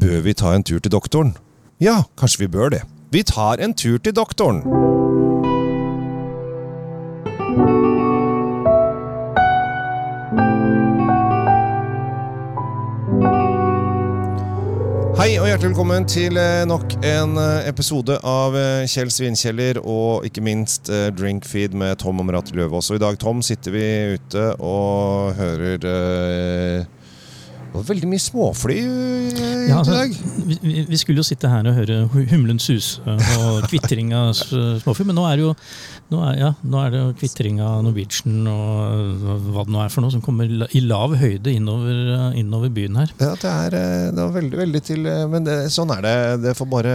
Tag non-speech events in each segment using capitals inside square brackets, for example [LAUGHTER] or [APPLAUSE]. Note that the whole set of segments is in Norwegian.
Bør vi ta en tur til doktoren? Ja, kanskje vi bør det. Vi tar en tur til doktoren. Hei og hjertelig velkommen til eh, nok en eh, episode av eh, Kjell Svinkjeller og ikke minst Drinkfeed med Tom Omrat Løvaas. Og i dag, Tom, sitter vi ute og hører eh, var veldig mye småfly i Ja, altså, dag. vi, vi- skulle jo sitte her og høre hu- humlen suse og [LAUGHS] kvitring av småfly, men nå er jo nå er, ja, nå er det jo kvitring av Norwegian og hva det nå er for noe, som kommer i lav høyde innover, innover byen her. Ja, det er, eh, det var veldig, veldig til eh, Men det, sånn er det. Det får bare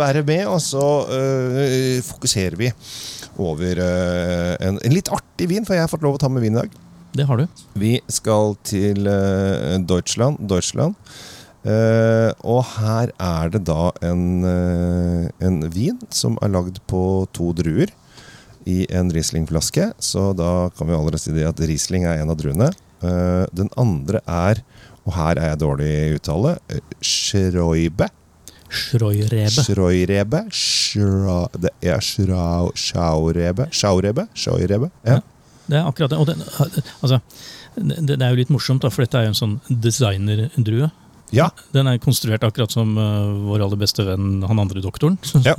bære med, og så øh, fokuserer vi over øh, en, en litt artig vin, for jeg har fått lov å ta med vin i dag. Det har du. Vi skal til uh, Deutschland. Deutschland. Uh, og her er det da en, uh, en vin som er lagd på to druer i en Riesling-flaske. Så da kan vi allerede si det at Riesling er en av druene. Den andre er, og her er jeg dårlig i uttale, Schroibe. Schroirebe. Schroirebe. Schra, det er Schaurebe. Schaurebe. Schaurebe. Ja. Det er akkurat det. Og det, altså, det, det er jo litt morsomt, da, for dette er jo en sånn designerdrue. ja. Den er konstruert akkurat som uh, vår aller beste venn, han andre doktoren. [LAUGHS] Ja.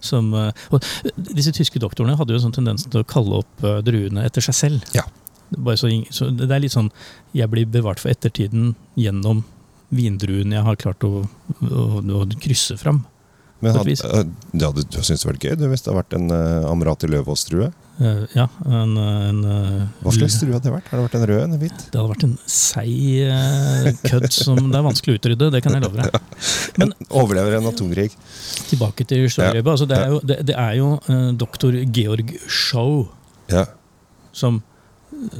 som, uh, disse tyske doktorene hadde jo en sånn tendens til å kalle opp uh, druene etter seg selv. Ja. Bare så, så det er litt sånn Jeg blir bevart for ettertiden gjennom vindruen jeg har klart å, å, å krysse fram. Men had, vis. eh, hadde du syntes det vært gøy du, hvis det hadde vært en uh, Amrati Løvaas-drue? Uh, ja, en, en uh, Hva slags drue hadde det vært? Har det vært en rød en hvit? Det hadde vært en seig uh, kødd som det er vanskelig å utrydde, det kan jeg love deg. Men [LAUGHS] Overlever en atomkrig. tilbake til Sjørøyba. Altså, det er jo, det, det er jo uh, doktor Georg Schou Ja. som,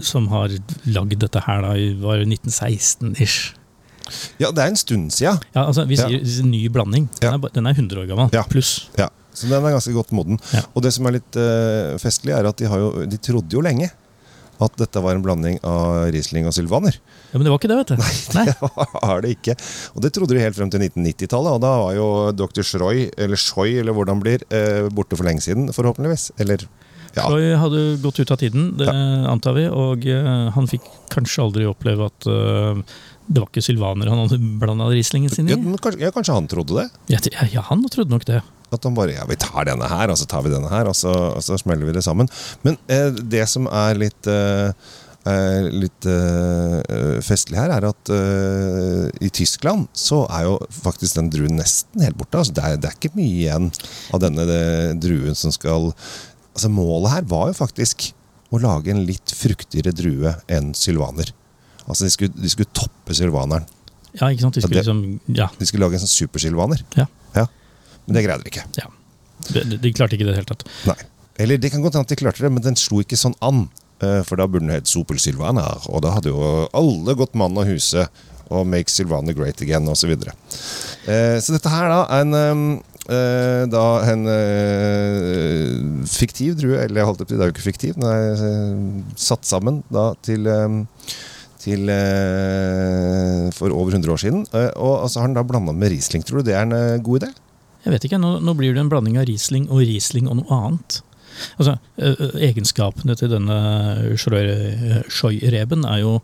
som har lagd dette her da, i 1916-ish. Ja, det er en stund siden. Ja, altså, vi Ja. sier ny blanding. Den, Ja. er, den er 100 år gammel. Ja. Pluss. Ja. Så den er ganske godt moden. Ja. Og det som er litt uh, festlig, er at de, har jo, de trodde jo lenge at dette var en blanding av Riesling og Sylvaner. Ja, Men det var ikke det, vet du. Nei. Det var det ikke. Og det trodde de helt frem til 1990-tallet, og da var jo dr. Schroy, eller Schoi, eller hvordan det blir, eh, borte for lenge siden, forhåpentligvis. Eller ja. Troy hadde gått ut av tiden, det antar vi, og eh, han fikk kanskje aldri oppleve at eh, det var ikke sylvaner han hadde blanda Rieslingen sin i. Ja, kanskje, ja, kanskje han trodde det? Ja, ja, han trodde nok det. At han bare ja, vi tar denne her, og så tar vi denne her, og så, og så smeller vi det sammen. Men eh, det som er litt eh, eh, litt eh, festlig her, er at eh, i Tyskland så er jo faktisk den druen nesten helt borte. Altså, det, er, det er ikke mye igjen av denne det, druen som skal Altså Målet her var jo faktisk å lage en litt fruktigere drue enn sylvaner. Altså De skulle, de skulle toppe sylvaneren. Ja, ikke sant? De skulle liksom, ja, De skulle lage en sånn supersylvaner. Ja. Ja. Men det greide de ikke. ja. De, de- klarte ikke det i det hele tatt. Nei. Eller det kan godt hende at de klarte det, men den slo ikke sånn an. Eh, For da burde den hett Sopel Silvana, og da hadde jo alle gått mann av huset og Make Silvana Great Again osv. Så, videre. Eh, så dette her da er en eh, da en fiktiv drue, eller jeg holdt opp til, det er jo ikke fiktiv, den er satt sammen da til til for over 100 år siden. Og så har den da blanda med Riesling. Tror du det er en god idé? Jeg vet ikke, nå, nå blir det en blanding av Riesling og Riesling og noe annet. Altså, Egenskapene til denne Scheu-reben er jo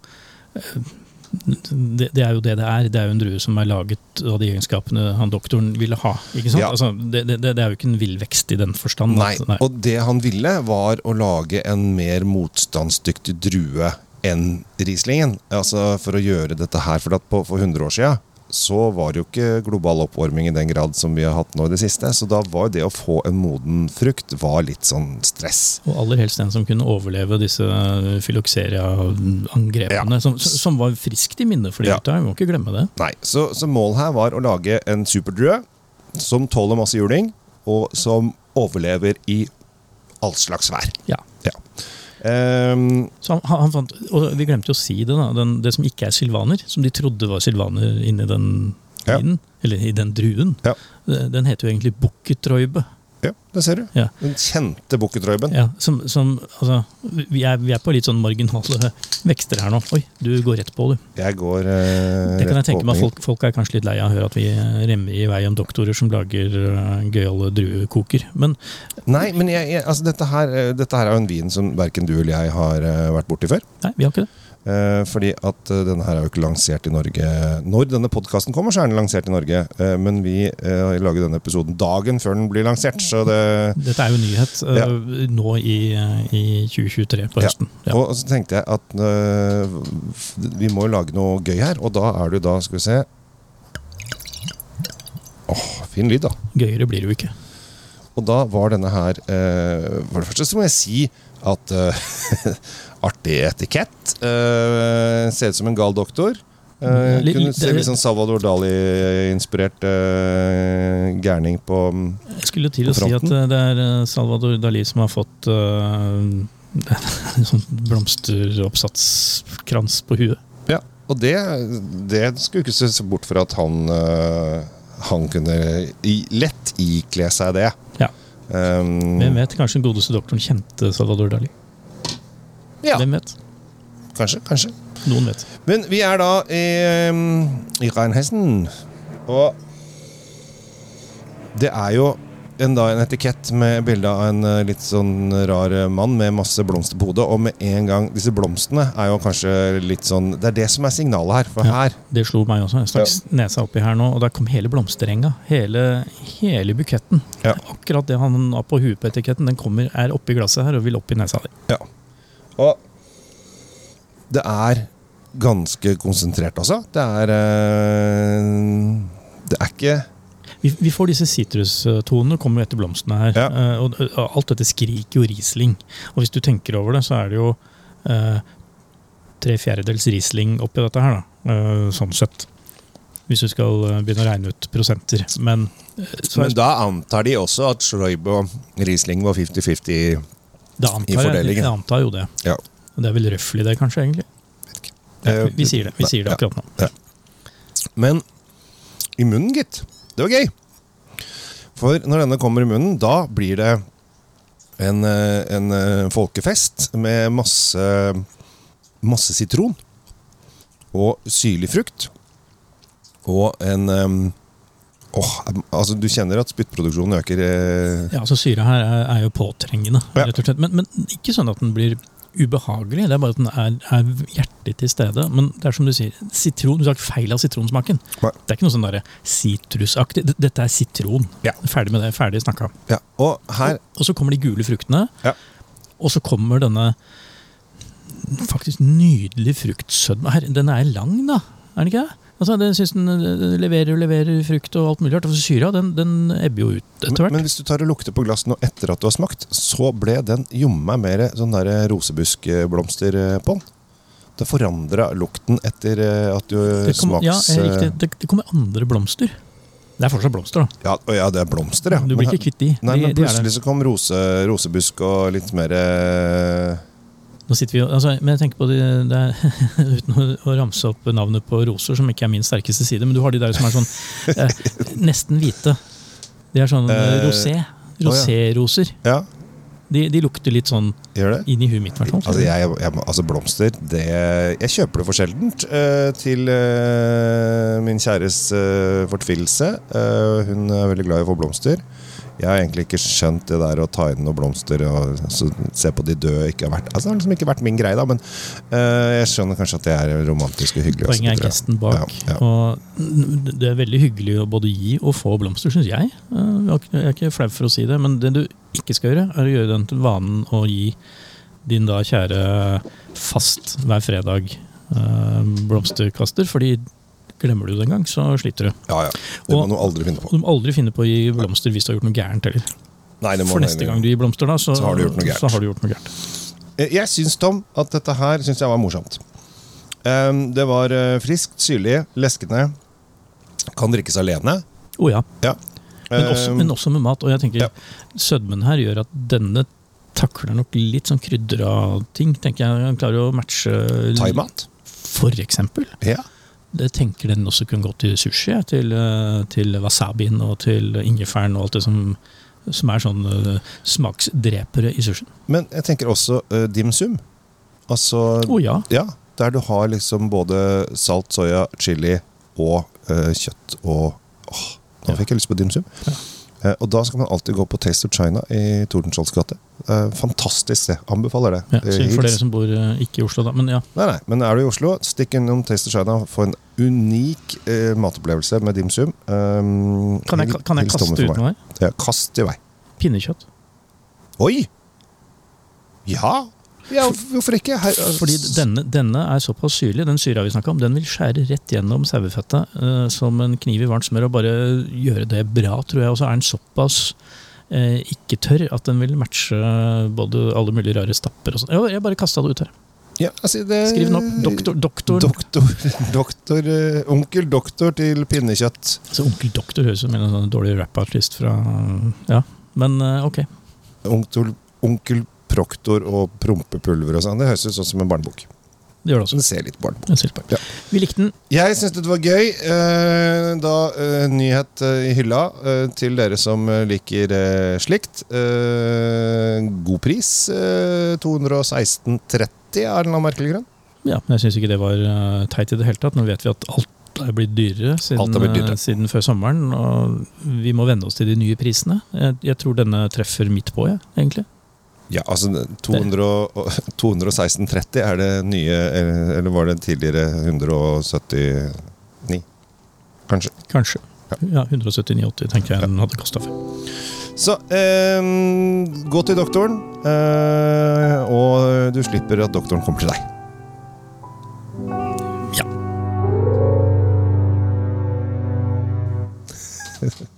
det, det er jo det det er. Det er jo en drue som er laget av de egenskapene han doktoren ville ha. Ja. Altså, det, det, det er jo ikke en villvekst i den forstand. Nei, Nei. og det han ville var å lage en mer motstandsdyktig drue enn Rieslingen. Altså for å gjøre dette her, for at på, for 100 år siden så var det jo ikke global oppvarming i den grad som vi har hatt nå i det siste. Så da var det å få en moden frukt var litt sånn stress. Og aller helst den som kunne overleve disse filokseria-angrepene, Ja. som, som var friskt i minne for de Ja. gutta. Vi må ikke glemme det. Nei, så, så målet her var å lage en superdrue som tåler masse juling, og som overlever i all slags vær. Ja. Så han, han fant, og vi glemte å si det, da, den, det som ikke er sylvaner, som de trodde var sylvaner inni den Ja. eller i den druen, Ja. den heter jo egentlig bukketroibe. Ja, det ser du. Ja. Den kjente bukketrøyben. Ja, som, som, altså, vi, er, vi er på litt sånn marginale vekster her nå. Oi, du går rett på, du. Jeg går eh, Det kan jeg tenke meg folk, folk er kanskje litt lei av å høre at vi remmer i vei om doktorer som lager uh, gøyale druekoker. Men Nei, men jeg, jeg, altså dette, her, eh, dette her er jo en vin som verken du eller jeg har uh, vært borti før. nei, vi har ikke det. Eh, fordi at eh, denne her er jo ikke lansert i Norge Når denne podkasten kommer, så er den lansert i Norge. Eh, men vi har laget denne episoden dagen før den blir lansert. Så det, Dette er jo nyhet Ja. nå i, i 2023 på høsten. Ja. Og så tenkte jeg at vi må jo lage noe gøy her. Og da er jo da, skal vi se Åh, fin lyd, da. Gøyere blir det jo ikke. Og da var denne her eh, For det første så må jeg si at eh, [LAUGHS] Artig etikett. eh, ser ut som en gal doktor. Eh, Litt- kunne se litt sånn Salvador Dali-inspirert eh, gærning på fronten. Jeg skulle til å si at uh, det er uh, Salvador Dali som har fått uh, [LAUGHS] en sånn blomsteroppsatskrans på huet. Ja, og det, det skulle ikke se bort fra at han eh, Han kunne lett ikle seg det. Um, Hvem vet? Kanskje den godeste doktoren kjente Salvador Dali. Ja, Hvem vet? kanskje. kanskje. Noen vet. Men vi er da i, um, i Rheinhessen, og det er jo en, da, en etikett med bilde av en eh, litt sånn rar eh, mann med masse blomster på hodet. Og med en gang Disse blomstene er jo kanskje litt sånn Det er det som er signalet her. For Ja. her Det slo meg også. Jeg stakk nesa oppi her nå, og der kom hele blomsterenga. Hele, hele buketten. Ja. Akkurat det han har på huet på etiketten, den kommer, er oppi glasset her og vil opp i nesa di. Ja. Og det er ganske konsentrert, altså. Det er øh, Det er ikke Vi, vi får disse sitrustonene kommer jo etter blomstene her. Ja. eh, Og, og alt dette skriker jo Riesling. Og hvis du tenker over det, så er det jo eh, tre fjerdedels Riesling oppi dette her, da. eh, sånn sett. Hvis du skal eh, begynne å regne ut prosenter. Men, eh, så Men da antar de også at Schreiber og Riesling var 50-50. da i fordelingen. jeg antar jo det. Ja. Det er vel røffelig det, kanskje? egentlig? Ja, vi sier det vi sier det ja. akkurat nå. Men i munnen, gitt. Det var gøy. For når denne kommer i munnen, da blir det en, eh, en eh, folkefest med masse, masse sitron. Og syrlig frukt. Og en um, Åh, altså Du kjenner at spyttproduksjonen øker. eh, Ja, altså Syra her er, er jo påtrengende, Ja. rett og slett. Men, men ikke sånn at den blir ubehagelig. Det er bare at den er, er hjertelig til stede. Men det er som du sier, sitron, du har ikke feil av sitronsmaken. Nei. Det er ikke noe sånn sitrusaktig. Dette er sitron. Ja. Ferdig med det. Ferdig snakka. Ja, og her Og så kommer de gule fruktene. Ja. Og så kommer denne faktisk nydelige fruktsødme. Den er lang, da. Er den ikke det? Altså, den synes den eh, leverer og leverer frukt og alt mulig rart. Altså, syra den, den ebber jo ut etter men, hvert. men hvis du tar og lukter på glassen nå etter at du har smakt, så ble den jommen meg mer sånn der rosebuskblomster eh, på den. Det forandra lukten etter eh, at du Det ja, smaks... eh, riktig. eh, Det, det kommer andre blomster. Det er fortsatt blomster, da. Ja, ja, det er blomster, ja. Du blir Men- ikke kvitt de. Nei, men plutselig så kom rose, rosebusk og litt mer eh, Nå sitter vi altså, men jeg tenker på det, det er, [LAUGHS] Uten å, å ramse opp navnet på roser, som ikke er min sterkeste side, men du har de der som er sånn eh, [LAUGHS] nesten hvite. De er sånn eh, Eh, rosé. Roséroser. Ja, De, de lukter litt sånn inn i huet mitt. Altså, jeg, jeg, altså blomster det, Jeg kjøper det for sjeldent Uh, til uh, min kjæres uh, fortvilelse. Hun er veldig glad i å få blomster. Jeg har egentlig ikke skjønt det der å ta inn noen blomster og så se på de døde. Ikke har vært, altså, det har liksom ikke vært min greie, da, men uh, jeg skjønner kanskje at det er romantisk og hyggelig. Poenget er gesten bak. Ja, ja. Og det er veldig hyggelig å både gi og få blomster, syns jeg. Eh, Jeg er ikke- jeg er ikke flau for å si det, men det du ikke skal gjøre, er å gjøre den til vanen å gi din da kjære fast hver fredag eh, blomsterkaster, fordi glemmer du det en gang, så sliter du. Ja, ja. Det må Og- du aldri finne på. Du må aldri finne på å gi blomster hvis du har gjort noe gærent heller. Nei, det må For neste gang du gir blomster, da, så, Så har du gjort noe gærent. så har du gjort noe gærent. Eh, Jeg syns, Tom, at dette her synes jeg var morsomt. Ehm, det var eh, friskt, syrlig, leskende. Kan drikkes alene. Å ja. Ja. Men også, men også med mat. Og jeg tenker ja. sødmen her gjør at denne takler nok litt sånn krydra ting. tenker jeg Han klarer å matche Thaimat. For eksempel. Ja. Det tenker den også kunne gå til sushi. Til, eh, til wasabien og til ingefæren og alt det som som er sånn smaksdrepere i sushien. Men jeg tenker også uh, dim sum. Altså Å ja. Ja, der du har liksom både salt, soya, chili og uh, kjøtt og åh, Nå fikk jeg lyst på dim sum. Ja. Eh, og da skal man alltid gå på Taste of China i Tordenskiolds gate. Eh, fantastisk sted. Anbefaler det. ja Eh, synd for dere som bor ikke i Oslo, da. Men ja. Nei, nei, men er du i Oslo, stikk innom Taste of China. Få en unik eh, matopplevelse med dim sum. Um, Kan jeg, kan jeg kaste ut noe? Ja, kast i vei. Pinnekjøtt. Oi! Ja! Ja hvorfor ikke? Her, Fordi denne, denne er såpass syrlig, den syra vi snakka om, den vil skjære rett gjennom sauefettet uh, som en kniv i varmt smør og bare gjøre det bra, tror jeg. Og så er den såpass uh, ikke tørr at den vil matche både alle mulige rare stapper og sånn. Jeg, jeg bare kasta det ut her. ja, altså, det, Skriv den opp. Doktor, doktor. Doktor, [LAUGHS] doktor uh, Onkel doktor til pinnekjøtt. Så Onkel Doktor høres ut som en sånn dårlig rapartist fra Ja, men uh, ok. Onkel, onkel Proktor og prompepulver og sånn. Det høres ut sånn som en barnebok. Det gjør det også. Det ser litt barnebok ser. Ja. Vi likte den. Jeg syns det var gøy. Eh, da eh, Nyhet eh, i hylla til dere som liker slikt. Eh, god pris. Eh, 216,30 av en eller annen merkelig grunn. Ja, men jeg syns ikke det var teit i det hele tatt. Nå vet vi at alt er blitt dyrere siden, er blitt dyrere. siden før sommeren. Og vi må venne oss til de nye prisene. Jeg, jeg tror denne treffer midt på, jeg, egentlig. Ja, altså 216,30 [LAUGHS] er det nye eh, Eller var det tidligere 179? Kanskje. Kanskje. Ja, 179,80 tenker jeg den hadde kosta for. Så eh, gå til doktoren, eh, og du slipper at doktoren kommer til deg. Ja. [LAUGHS]